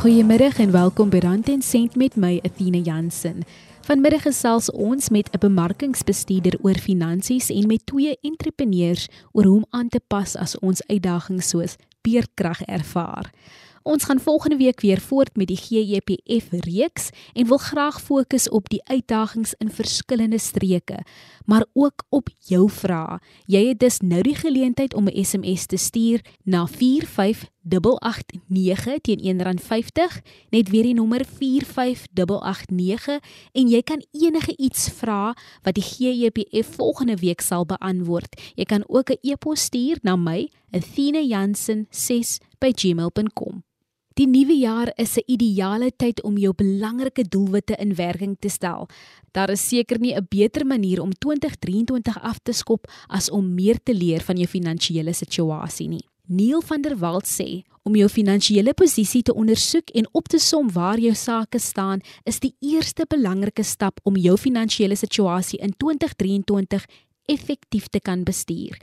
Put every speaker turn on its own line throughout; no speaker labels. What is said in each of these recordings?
Goeiemiddag en welkom by Rand en Sent met my Athena Jansen. Vanmiddag gesels ons met 'n bemarkingsbestuurder oor finansies en met twee entrepreneurs oor hoe om aan te pas as ons uitdagings soos beerdkrag ervaar. Ons gaan volgende week weer voort met die GEPF reeks en wil graag fokus op die uitdagings in verskillende streke, maar ook op jou vrae. Jy het dus nou die geleentheid om 'n SMS te stuur na 45889 teen R1.50, net weer die nommer 45889 en jy kan enige iets vra wat die GEPF volgende week sal beantwoord. Jy kan ook 'n e-pos stuur na my, athena.jansen6@gmail.com. Die nuwe jaar is 'n ideale tyd om jou belangrike doelwitte in werking te stel. Daar is seker nie 'n beter manier om 2023 af te skop as om meer te leer van jou finansiële situasie nie. Neil van der Walt sê om jou finansiële posisie te ondersoek en op te som waar jou sake staan is die eerste belangrike stap om jou finansiële situasie in 2023 effektief te kan bestuur.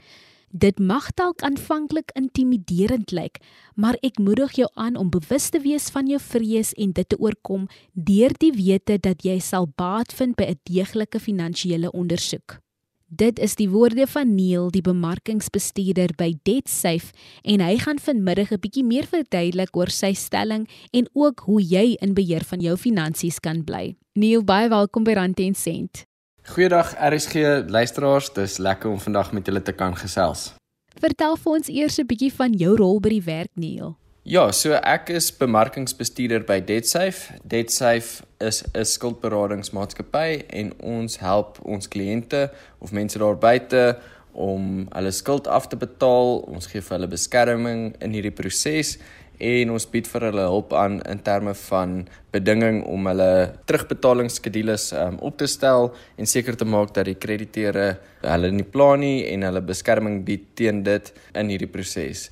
Dit mag dalk aanvanklik intimiderend lyk, maar ek moedig jou aan om bewus te wees van jou vrees en dit te oorkom deur die wete dat jy sal baat vind by 'n deeglike finansiële ondersoek. Dit is die woorde van Neil, die bemarkingsbestuurder by DebtSafe, en hy gaan vanmiddag 'n bietjie meer verduidelik oor sy stelling en ook hoe jy in beheer van jou finansies kan bly. Neil, baie welkom by Rand en Sent.
Goeiedag RSG luisteraars, dis lekker om vandag met julle te kan gesels.
Vertel vir ons eers 'n bietjie van jou rol by die werk, Neil.
Ja, so ek is bemarkingsbestuurder by DebtSafe. DebtSafe is 'n skuldberadingsmaatskappy en ons help ons kliënte of mense daar buite om hulle skuld af te betaal. Ons gee vir hulle beskerming in hierdie proses en ons bied vir hulle hulp aan in terme van bedinging om hulle terugbetalingsskedules um, op te stel en seker te maak dat die krediteure hulle nie plan nie en hulle beskerming bied teen dit in hierdie proses.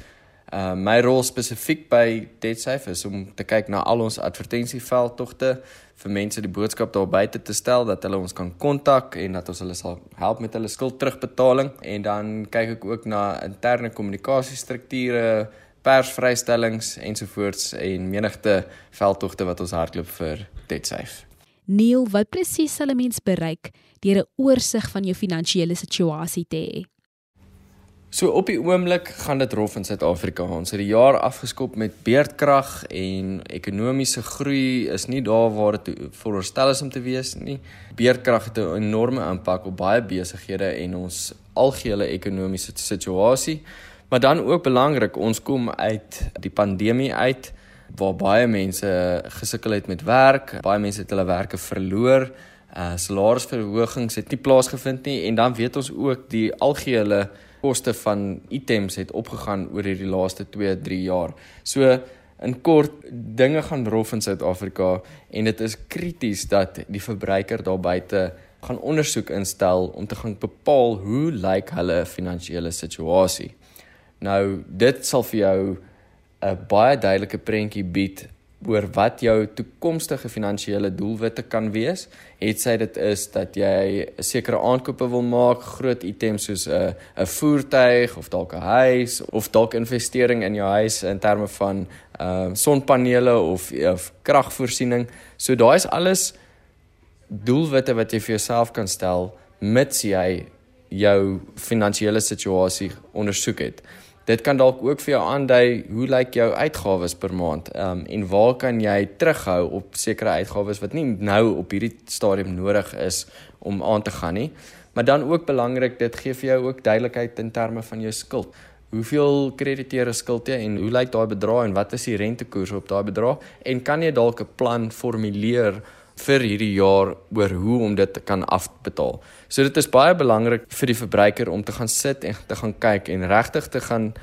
Uh my rol spesifiek by DebtSafe is om te kyk na al ons advertensieveldtogte vir mense die boodskap daar buite te stel dat hulle ons kan kontak en dat ons hulle sal help met hulle skuld terugbetaling en dan kyk ek ook na interne kommunikasiestrukture persvrystellings ensovoorts en menigte veldtogte wat ons hardloop vir TetSafe.
Neil, wat presies sal 'n mens bereik deur 'n oorsig van jou finansiële situasie te hê?
So op die oomblik gaan dit rof in Suid-Afrika. Ons het die jaar afgeskop met beerdkrag en ekonomiese groei is nie daar waar dit veronderstel is om te wees nie. Beerdkrag het 'n enorme impak op baie besighede en ons algehele ekonomiese situasie. Maar dan ook belangrik, ons kom uit die pandemie uit waar baie mense gesukkel het met werk, baie mense het hulle werke verloor. Uh salarisverhogings het nie plaasgevind nie en dan weet ons ook die algehele koste van items het opgegaan oor hierdie laaste 2-3 jaar. So in kort dinge gaan rof in Suid-Afrika en dit is krities dat die verbruiker daar buite gaan ondersoek instel om te gaan bepaal hoe lyk hulle finansiële situasie. Nou dit sal vir jou 'n baie duidelike prentjie bied oor wat jou toekomstige finansiële doelwitte kan wees. Het sy dit is dat jy 'n sekere aankope wil maak, groot items soos 'n 'n voertuig of dalk 'n huis of dalk investering in jou huis in terme van ehm uh, sonpanele of of kragvoorsiening. So daai is alles doelwitte wat jy vir jouself kan stel mits jy jou finansiële situasie ondersoek het. Dit kan dalk ook vir jou aandui hoe lyk jou uitgawes per maand um, en waar kan jy terughou op sekere uitgawes wat nie nou op hierdie stadium nodig is om aan te gaan nie. Maar dan ook belangrik, dit gee vir jou ook duidelikheid in terme van jou skuld. Hoeveel krediteure skuld jy en hoe lyk daai bedrag en wat is die rentekoers op daai bedrag en kan jy dalk 'n plan formuleer vir hierdie jaar oor hoe om dit kan afbetaal. So dit is baie belangrik vir die verbruiker om te gaan sit en te gaan kyk en regtig te gaan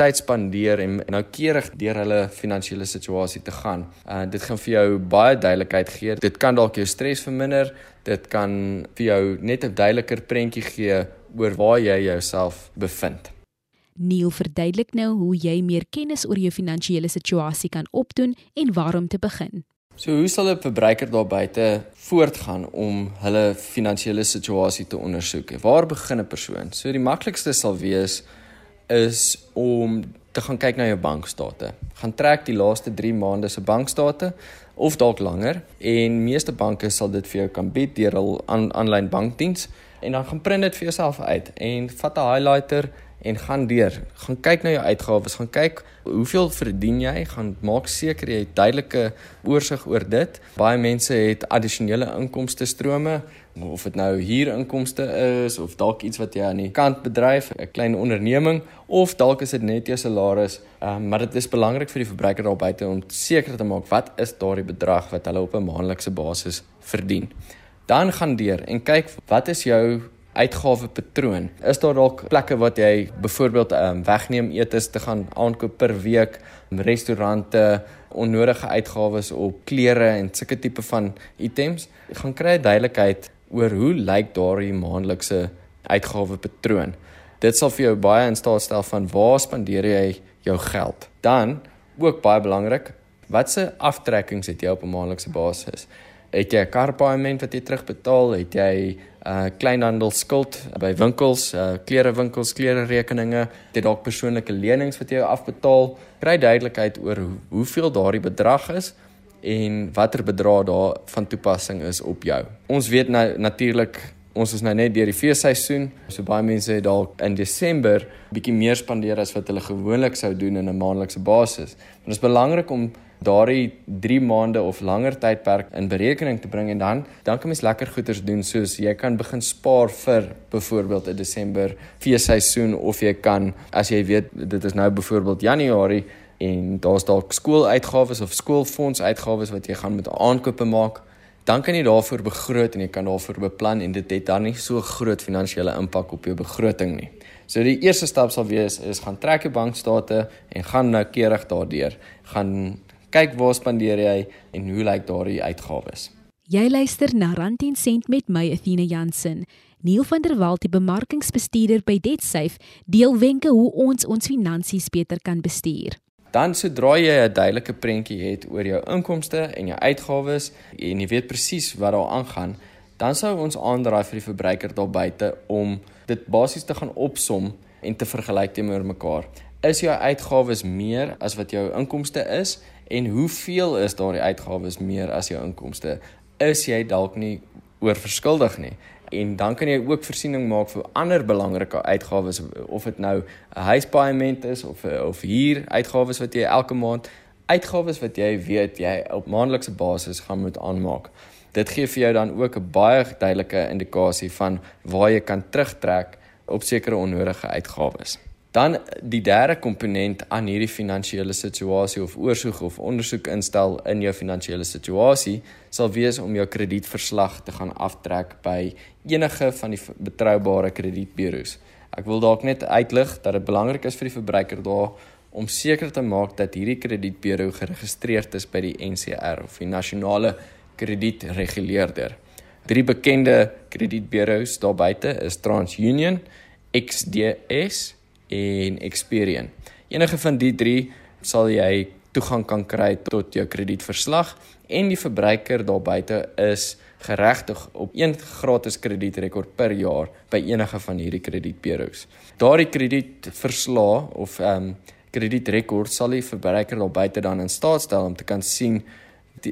tyd spandeer en noukeurig deur hulle finansiële situasie te gaan. Uh dit gaan vir jou baie duidelikheid gee. Dit kan dalk jou stres verminder. Dit kan vir jou net 'n duideliker prentjie gee oor waar jy jouself bevind.
Neil verduidelik nou hoe jy meer kennis oor jou finansiële situasie kan opdoen en waar om te begin.
So hoe sal 'n verbruiker daar buite voortgaan om hulle finansiële situasie te ondersoek? Waar begin 'n persoon? So die maklikste sal wees is om te gaan kyk na jou bankstate. Gaan trek die laaste 3 maande se bankstate of dalk langer en meeste banke sal dit vir jou kan bied deur hul aanlyn bankdiens en dan gaan print dit vir jouself uit en vat 'n highlighter en gaan deur. Gaan kyk na jou uitgawes, gaan kyk hoeveel verdien jy, gaan maak seker jy het duidelike oorsig oor dit. Baie mense het addisionele inkomste strome of dit nou huurinkomste is of dalk iets wat jy aan die kant bedryf, 'n klein onderneming of dalk is dit net jou salaris. Um, maar dit is belangrik vir die verbruiker daar buite om seker te maak wat is daardie bedrag wat hulle op 'n maandelikse basis verdien. Dan gaan deur en kyk wat is jou uitgawe patroon. Is daar dalk plekke wat jy byvoorbeeld um, wegneem etes te gaan aankoop per week, restaurante, onnodige uitgawes op klere en sulke tipe van items? Gaan kry duidelikheid oor hoe lyk daardie maandelikse uitgawe patroon. Dit sal vir jou baie in staat stel van waar spandeer jy jou geld. Dan ook baie belangrik, watse aftrekkings het jy op 'n maandelikse basis? Het jy 'n karpaaiement wat jy terugbetaal? Het jy 'n uh, kleinhandel skuld by winkels, uh, klerewinkels, klererekeninge? Het jy dalk persoonlike lenings wat jy afbetaal? Kry duidelikheid oor hoe, hoeveel daardie bedrag is en watter bedrag daar van toepassing is op jou. Ons weet nou natuurlik ons is nou net deur die feesseisoen, so baie mense het dalk in Desember bietjie meer spandeer as wat hulle gewoonlik sou doen in 'n maandelikse basis. Maar dit is belangrik om daardie 3 maande of langer tydperk in berekening te bring en dan dan kan mens lekker goeders doen soos jy kan begin spaar vir byvoorbeeld 'n Desember feesseisoen of jy kan as jy weet dit is nou byvoorbeeld Januarie en daar's dalk skooluitgawes of skoolfondsuitgawes wat jy gaan met aankope maak, dan kan jy daarvoor begroot en jy kan daarvoor beplan en dit het dan nie so groot finansiële impak op jou begroting nie. So die eerste stap sal wees is gaan trek jou bankstate en gaan noukeurig daardeur. Gaan kyk waar spandeer jy en hoe lyk daardie uitgawes.
Jy luister na Rand 10 sent met my Athena Jansen. Neil van der Walt, die bemarkingsbestuurder by DebtSafe, deel wenke hoe ons ons finansies beter kan bestuur.
Dan sodra jy 'n duidelike prentjie het oor jou inkomste en jou uitgawes en jy weet presies wat daar aangaan, dan sou ons aandraai vir die verbruiker daar buite om dit basies te gaan opsom en te vergelyk teenoor mekaar. Is jou uitgawes meer as wat jou inkomste is en hoeveel is daardie uitgawes meer as jou inkomste? Is jy dalk nie oorverskuldig nie? En dan kan jy ook voorsiening maak vir ander belangrike uitgawes of dit nou 'n huispaaiement is of of huur uitgawes wat jy elke maand uitgawes wat jy weet jy op maandelikse basis gaan moet aanmaak. Dit gee vir jou dan ook 'n baie duidelike indikasie van waar jy kan terugtrek op sekere onnodige uitgawes. Dan die derde komponent aan hierdie finansiële situasie of oorsoek of ondersoek instel in jou finansiële situasie sal wees om jou kredietverslag te gaan aftrek by enige van die betroubare kredietburo's. Ek wil dalk net uitlig dat dit belangrik is vir die verbruiker daar om seker te maak dat hierdie kredietburo geregistreerd is by die NCR of die nasionale kredietreguleerder. Drie bekende kredietburo's daar buite is TransUnion, XDS en Experian. Enige van die drie sal jy toegang kan kry tot jou kredietverslag en die verbruiker daar buite is geregtig op een gratis kredietrekord per jaar by enige van hierdie kredietbureaus. Daardie kredietverslag of ehm um, kredietrekord sal die verbruiker daar buite dan in staat stel om te kan sien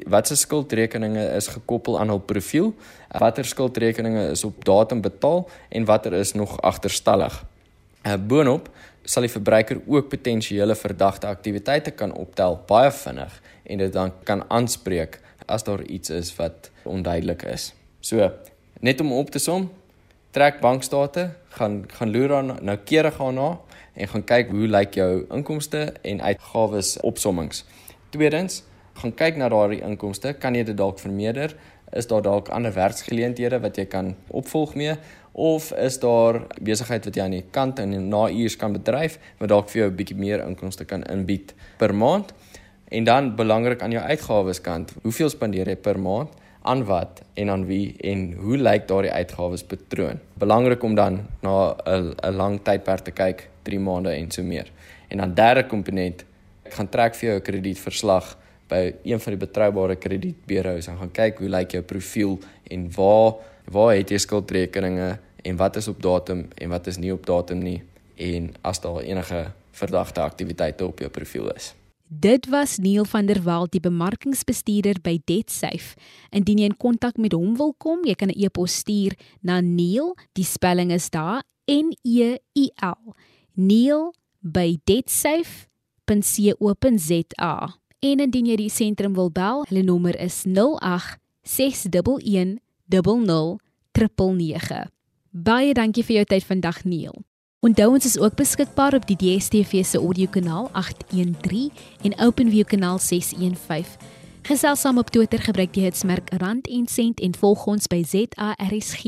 watse skuldrekeninge is gekoppel aan hul profiel, watter skuldrekeninge is op datum betaal en watter is nog agterstallig. Uh, boonop sal die verbruiker ook potensiële verdagte aktiwiteite kan optel baie vinnig en dit dan kan aanspreek as daar iets is wat onduidelik is. So, net om op te som, trek bankstate, gaan gaan loer aan noukeurig gaan na en gaan kyk hoe lyk jou inkomste en uitgawes opsommings. Tweedens, gaan kyk na daardie inkomste, kan jy dit dalk vermeerder? Is daar dalk ander werksgeleenthede wat jy kan opvolg mee? of is daar besigheid wat jy aan die kant en na uurs kan bedryf wat dalk vir jou 'n bietjie meer inkomste kan inbied per maand? En dan belangrik aan jou uitgawes kant, hoeveel spandeer jy per maand? aan wat en aan wie en hoe lyk daardie uitgawes patroon. Belangrik om dan na 'n 'n lang tydperk te kyk, 3 maande en so meer. En dan derde komponent, ek gaan trek vir jou 'n kredietverslag by een van die betroubare kredietbureaus en gaan kyk hoe lyk jou profiel en waar waar het jy skuldrekeninge en wat is op datum en wat is nie op datum nie en as daar enige verdagte aktiwiteite op jou profiel is.
Dit was Neil van der Walt, die bemarkingsbestuurder by DebtSafe. Indien jy in kontak met hom wil kom, jy kan 'n e-pos stuur na Neil, die spelling is daar N E I L. Neil by debtsafe.co.za. En indien jy die sentrum wil bel, hulle nommer is 08 611 00 Baie dankie vir jou tyd vandag Neil. Onthou ons is ook beskikbaar op die DStv se audiokanaal 813 en OpenView kanaal 615. Gesels saam op Twitter gebruik die hitsmerk rand en sent en volg ons by ZARSG.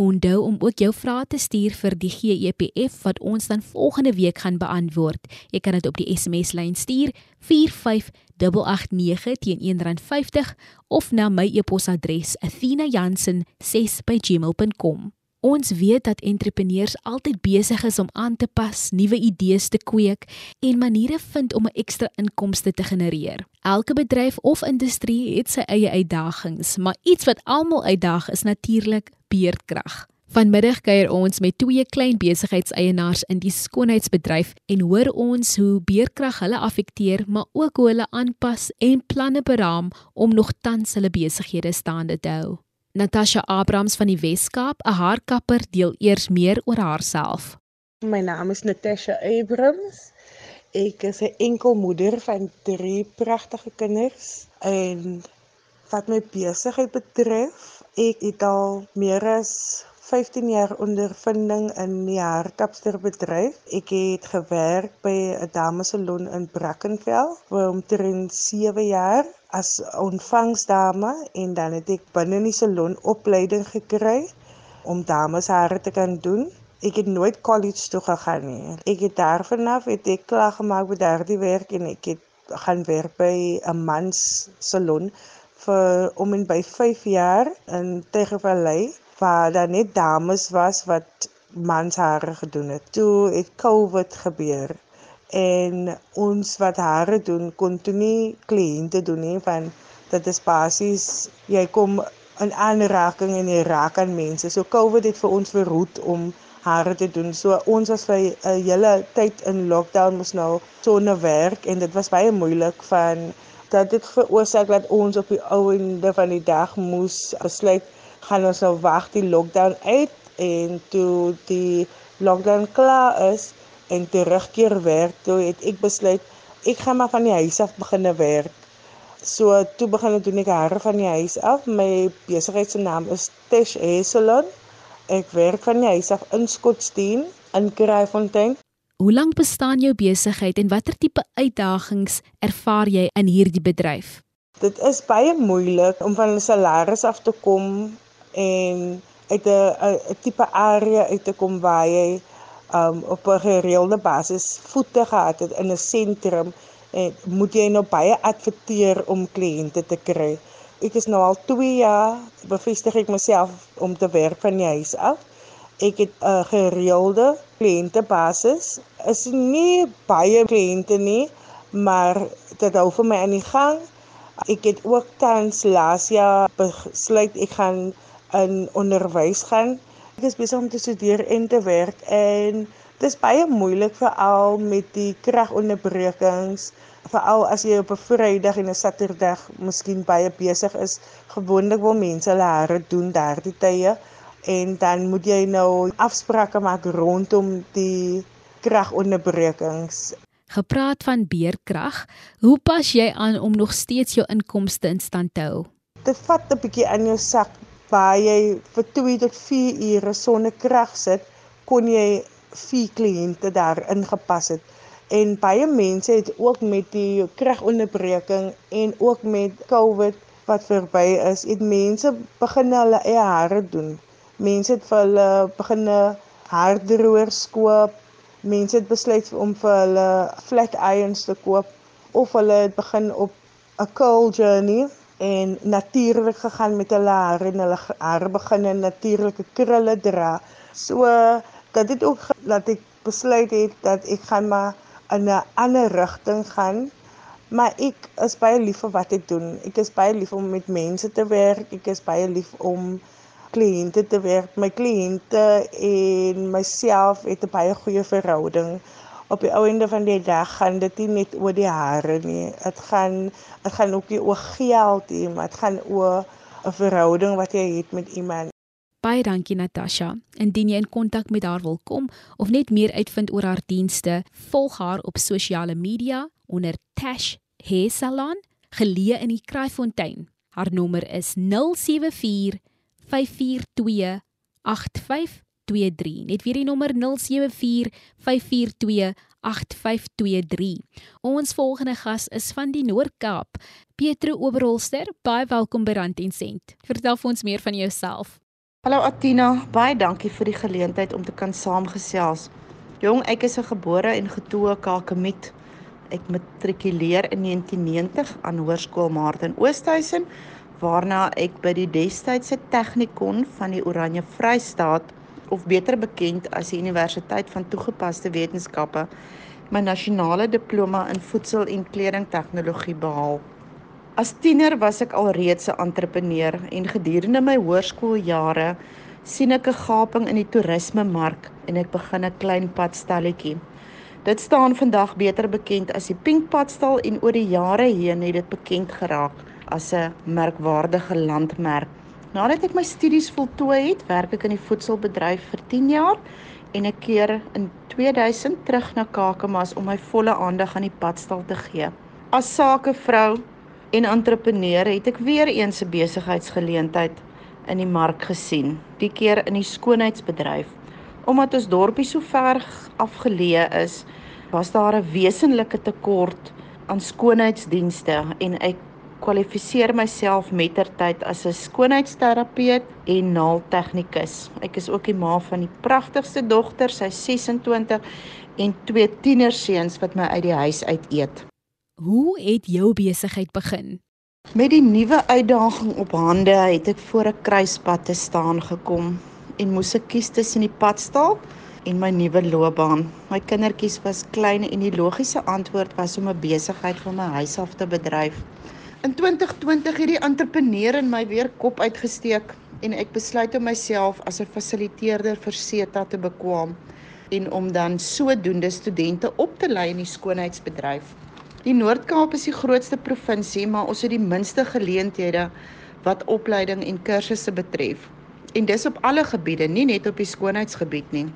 Onthou om ook jou vrae te stuur vir die GEPF wat ons dan volgende week gaan beantwoord. Jy kan dit op die SMS lyn stuur 45889 teen R1.50 of na my e-posadres athena.jansen6@gmail.com. Ons weet dat entrepreneurs altyd besig is om aan te pas, nuwe idees te kweek en maniere vind om 'n ekstra inkomste te genereer. Elke bedryf of industrie het sy eie uitdagings, maar iets wat almal uitdaag is natuurlik beerdkrag. Vanmiddag kuier ons met twee klein besigheidseienaars in die skoonheidsbedryf en hoor ons hoe beerdkrag hulle affekteer, maar ook hoe hulle aanpas en planne beraam om nog tans hulle besighede staande te hou. Natasha Abrams van die Weskaap, 'n haarkapper, deel eers meer oor haarself.
My naam is Natasha Abrams. Ek is 'n enkelmoeder van drie pragtige kinders en wat my besigheid betref, ek het al meer as 15 jaar ondervinding in die haarkapsterbedryf. Ek het gewerk by 'n damesalon in Brackenfell vir omtrent 7 jaar as ontvangsdame en dan het ek binne in die salon opleiding gekry om dameshare te kan doen. Ek het nooit college toe gegaan nie. Ek het daarvan af het ek klaar gemaak met daardie werk en ek het gaan werk by 'n mans salon vir om en by 5 jaar in Tegevallei waar daar net dames was wat manshare gedoen het. Toe het COVID gebeur en ons wat hare doen kon toe nie kliënte doen nie van dit is basies jy kom in aanraking en jy raak aan mense. So COVID het vir ons verhoed om hare te doen. So ons was vir 'n hele tyd in lockdown mos nou sonder werk en dit was baie moeilik van dat dit veroorsaak dat ons op die ou einde van die dag moes besluit gaan ons nou wag die lockdown uit en toe die lockdown klaar is en terugkeer werk toe het ek besluit ek gaan maar van die huis af begine werk. So toe begin ek doen ek hare van die huis af. My besigheid se naam is Tesh Hair Salon. Ek werk van die huis af in Skotsdien in Kraaifontein.
Hoe lank bestaan jou besigheid en watter tipe uitdagings ervaar jy in hierdie bedryf?
Dit is baie moeilik om van 'n salaris af te kom en uit 'n tipe area uit te kom waar jy um, op 'n gereelde basis voete gehad het in 'n sentrum en moet jy nou baie adverteer om kliënte te kry. Ek is nou al 2 jaar bevestig ek myself om te werk van die huis af. Ek het 'n gereelde kliënte basis. Is nie baie kliënte nie, maar dit hou vir my aan die gang. Ek het ook tans laas jaar besluit ek gaan in onderwys gaan Ek is besig om te studeer en te werk en dit is baie moeilik veral met die kragonderbrekings, veral as jy op 'n Vrydag en 'n Saterdag miskien baie besig is. Gewoonlik wil mense hulle hare doen daardie tye en dan moet jy nou afsprake maak rondom die kragonderbrekings.
Gepraat van beerkrag, hoe pas jy aan om nog steeds jou inkomste in stand te hou?
Dit vat 'n bietjie aan jou sak waar jy vir 2 tot 4 ure sonder krag sit, kon jy vier kliënte daar ingepas het. En baie mense het ook met die kragonderbreking en ook met COVID wat verby is, het mense begin hulle eie hare doen. Mense het vir hulle begin haardroërs koop. Mense het besluit om vir hulle flat irons te koop of hulle het begin op 'n curl journey en natuurlik gegaan met hulle hare en hulle hare begin in natuurlike krulle dra. So dat dit ook dat ek besluit het dat ek gaan maar in 'n ander rigting gaan. Maar ek is baie lief vir wat ek doen. Ek is baie lief om met mense te werk. Ek is baie lief om kliënte te werk. My kliënte en myself het 'n baie goeie verhouding. Op die einde van die dag gaan dit nie net oor die hare nie. Dit gaan dit gaan ook oor geld nie, maar dit gaan oor 'n verhouding wat jy het met iemand.
Baie dankie Natasha. Indien jy in kontak met haar wil kom of net meer uitvind oor haar dienste, volg haar op sosiale media onder Tash Hair Salon, geleë in die Kraaifontein. Haar nommer is 074 542 8523. Net weer die nommer 074 542 8523. Ons volgende gas is van die Noord-Kaap, Pietro Oberholster. Baie welkom by Rand en Sent. Vertel vir ons meer van jouself.
Hallo Atina, baie dankie vir die geleentheid om te kan saamgesels. Jong, ek is 'n gebore en getoe Kakemiet. Ek matrikuleer in 1990 aan Hoërskool Martin Oosthuizen, waarna ek by die destydse Technikon van die Oranje Vrystaat of beter bekend as die Universiteit van Toegepaste Wetenskappe my nasionale diploma in voedsel- en kledingtegnologie behaal. As tiener was ek alreeds 'n entrepreneur en gedurende my hoërskooljare sien ek 'n gaping in die toerismemark en ek begin 'n klein padstalletjie. Dit staan vandag beter bekend as die Pink Padstal en oor die jare heen het dit bekend geraak as 'n merkwaardige landmerk. Nadat ek my studies voltooi het, werk ek in die voedselbedryf vir 10 jaar en ek keer in 2000 terug na Kakamas om my volle aandag aan die padstal te gee. As sakevrou en entrepreneur het ek weer eens 'n besigheidsgeleentheid in die mark gesien, die keer in die skoonheidsbedryf. Omdat ons dorpie so ver afgeleë is, was daar 'n wesenlike tekort aan skoonheidsdienste en ek kwalifiseer myself mettertyd as 'n skoonheidsterapeut en naaltegnikus. Ek is ook die ma van die pragtigste dogter, sy 26 en twee tienerseuns wat my uit die huis uit eet.
Hoe het jou besigheid begin?
Met die nuwe uitdaging op hande het ek voor 'n kruispunt te staan gekom en moes ek kies tussen die padstal en my nuwe loopbaan. My kindertjies was klein en die logiese antwoord was om 'n besigheid van my huis af te bedryf. In 2020 het die entrepreneur in my weer kop uitgesteek en ek besluit om myself as 'n fasiliteerder vir SETA te bekwam en om dan sodoende studente op te lei in die skoonheidsbedryf. Die Noord-Kaap is die grootste provinsie, maar ons het die minste geleenthede wat opleiding en kursusse betref. En dis op alle gebiede, nie net op die skoonheidsgebied nie.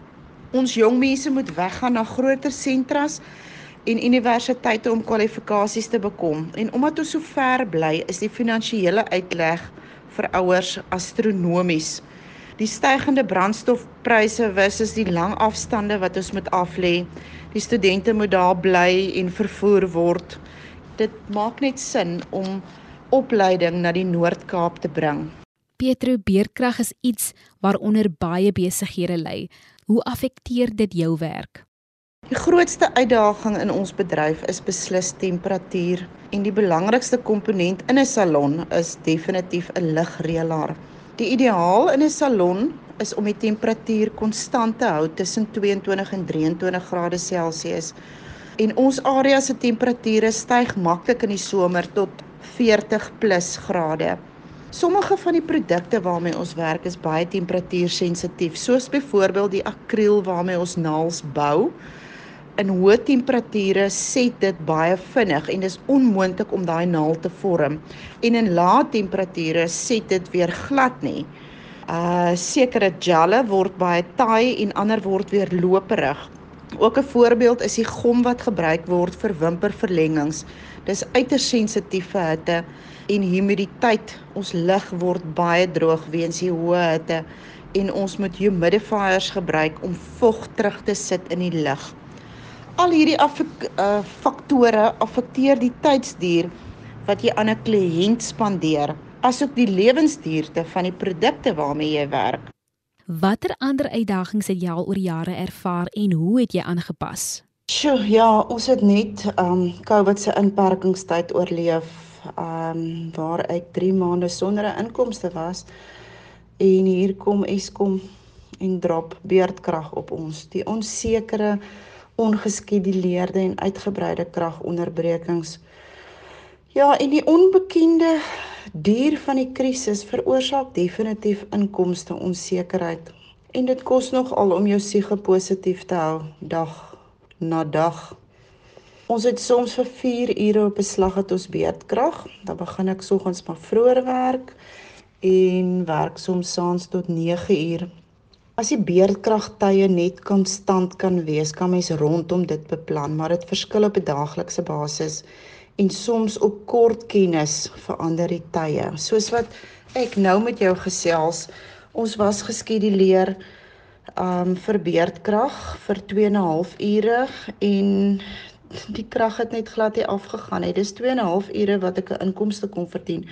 Ons jong mense moet weggaan na groter sentras en universiteite om kwalifikasies te bekom. En omdat ons so ver bly, is die finansiële uitleg vir ouers astronomies. Die stygende brandstofpryse versus die lang afstande wat ons moet aflê die studente moet daar bly en vervoer word. Dit maak net sin om opleiding na die Noord-Kaap te bring.
Petro beerkrag is iets waaronder baie besighede ly. Hoe affekteer dit jou werk?
Die grootste uitdaging in ons bedryf is beslis temperatuur en die belangrikste komponent in 'n salon is definitief 'n ligreëlaar. Die ideaal in 'n salon is om die temperatuur konstant te hou tussen 22 en 23 grade Celsius. En ons area se temperature styg maklik in die somer tot 40 plus grade. Sommige van die produkte waarmee ons werk is baie temperatuursensitief, soos byvoorbeeld die akriel waarmee ons naels bou. In hoë temperature set dit baie vinnig en dis onmoontlik om daai naald te vorm. En in lae temperature set dit weer glad nie uh sekere gelle word baie taai en ander word weer loperig. Ook 'n voorbeeld is die gom wat gebruik word vir wimperverlengings. Dis uiters sensitief vir hitte en humiditeit. Ons lug word baie droog weens die hoë hitte en ons moet humidifiers gebruik om vog terug te sit in die lug. Al hierdie affek, uh, faktore affekteer die tydsduur wat jy aan 'n kliënt spandeer asook die lewensduurte van die produkte waarmee jy werk.
Watter ander uitdagings het jy al oor jare ervaar en hoe het jy aangepas?
Sjoe, ja, ons het net um COVID se inperkingstyd oorleef, um waar ek 3 maande sonder 'n inkomste was en hier kom Eskom en drop beerdkrag op ons. Die onsekere, ongeskeduleerde en uitgebreide kragonderbrekings Ja, en die onbekende duur van die krisis veroorsaak definitief inkomste onsekerheid en dit kos nogal om jou siege positief te hou dag na dag. Ons het soms vir 4 ure op beslag het ons beerdkrag. Dan begin ek soggens maar vroeër werk en werk soms saans tot 9 uur. As die beerdkragtye net konstant kan wees, kan mens rondom dit beplan, maar dit verskil op 'n daaglikse basis en soms op kort kennis verander die tye. Soos wat ek nou met jou gesels, ons was geskeduleer um vir beerdkrag vir 2 en 'n half ure en die krag het net glad nie afgegaan nie. Dis 2 en 'n half ure wat ek 'n inkomste kon verdien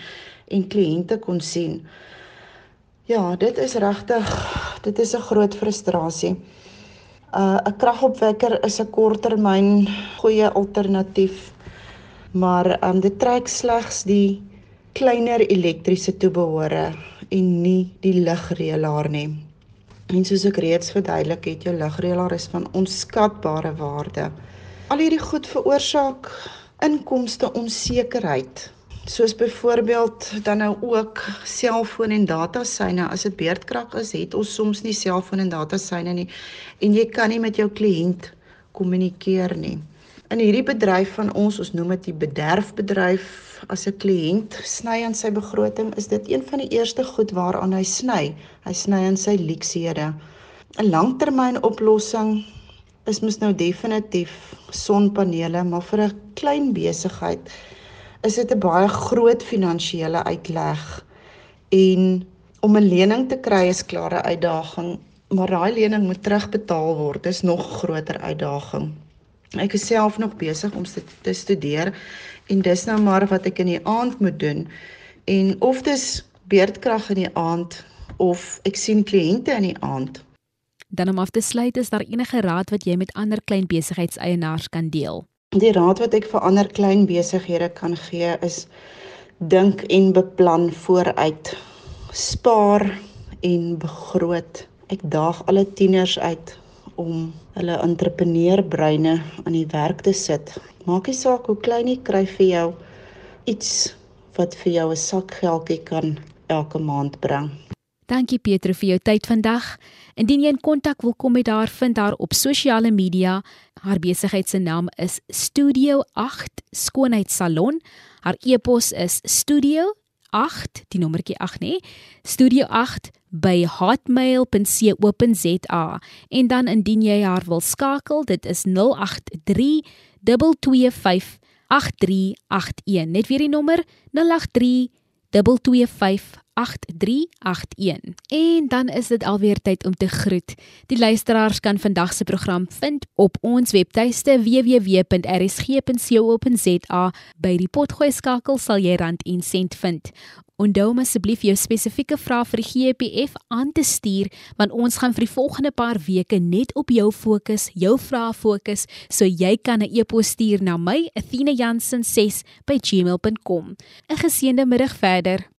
en kliënte kon sien. Ja, dit is regtig dit is 'n groot frustrasie. Uh 'n kragopwekker is 'n korttermyn goeie alternatief. Maar um dit trek slegs die kleiner elektriese toebehore en nie die ligreëlaar nie. En soos ek reeds verduidelik het, jou ligreëlaar is van onskatbare waarde. Al hierdie goed veroorsaak inkomste onsekerheid. Soos byvoorbeeld dan nou ook selfoon en datasyne. As dit beerdkrag is, het ons soms nie selfoon en datasyne nie en jy kan nie met jou kliënt kommunikeer nie. In hierdie bedryf van ons, ons noem dit die bederfbedryf, as 'n kliënt sny aan sy begroting, is dit een van die eerste goed waaraan hy sny. Hy sny aan sy leksiehede. 'n Langtermynoplossing is mos nou definitief sonpanele, maar vir 'n klein besigheid is dit 'n baie groot finansiële uitleg en om 'n lening te kry is klare uitdaging, maar daai lening moet terugbetaal word. Dis nog groter uitdaging. Ek is self nog besig om te studeer en dis nou maar wat ek in die aand moet doen. En of dis beerdkrag in die aand of ek sien kliënte in die aand
Dan om af te sluit, is daar enige raad wat jy met ander klein besigheidseienaars kan deel?
Die raad wat ek vir ander klein besighede kan gee is dink en beplan vooruit. Spaar en begroot. Ek daag alle tieners uit om hulle entrepreneurbreine aan die werk te sit. Maak nie saak hoe klein jy kry vir jou iets wat vir jou 'n sak geldjie kan elke maand bring.
Dankie Pietro vir jou tyd vandag. Indien jy in kontak wil kom met haar, vind haar op sosiale media. Haar besigheid se naam is Studio 8 Skoonheidssalon. Haar e-pos is studio8, die nommertjie 8 nê? Studio8 by hotmail.co.za. En dan indien jy haar wil skakel, dit is 083 225 8381. Net weer die nommer 083 225 8381. En dan is dit alweer tyd om te groet. Die luisteraars kan vandag se program vind op ons webtuiste www.rsg.co.za. By die potgooi skakel sal jy rand en sent vind. Onthou om asseblief jou spesifieke vrae vir die GPF aan te stuur want ons gaan vir die volgende paar weke net op jou fokus, jou vrae fokus, so jy kan 'n e-pos stuur na my athenajansen6@gmail.com. 'n Geseënde middag verder.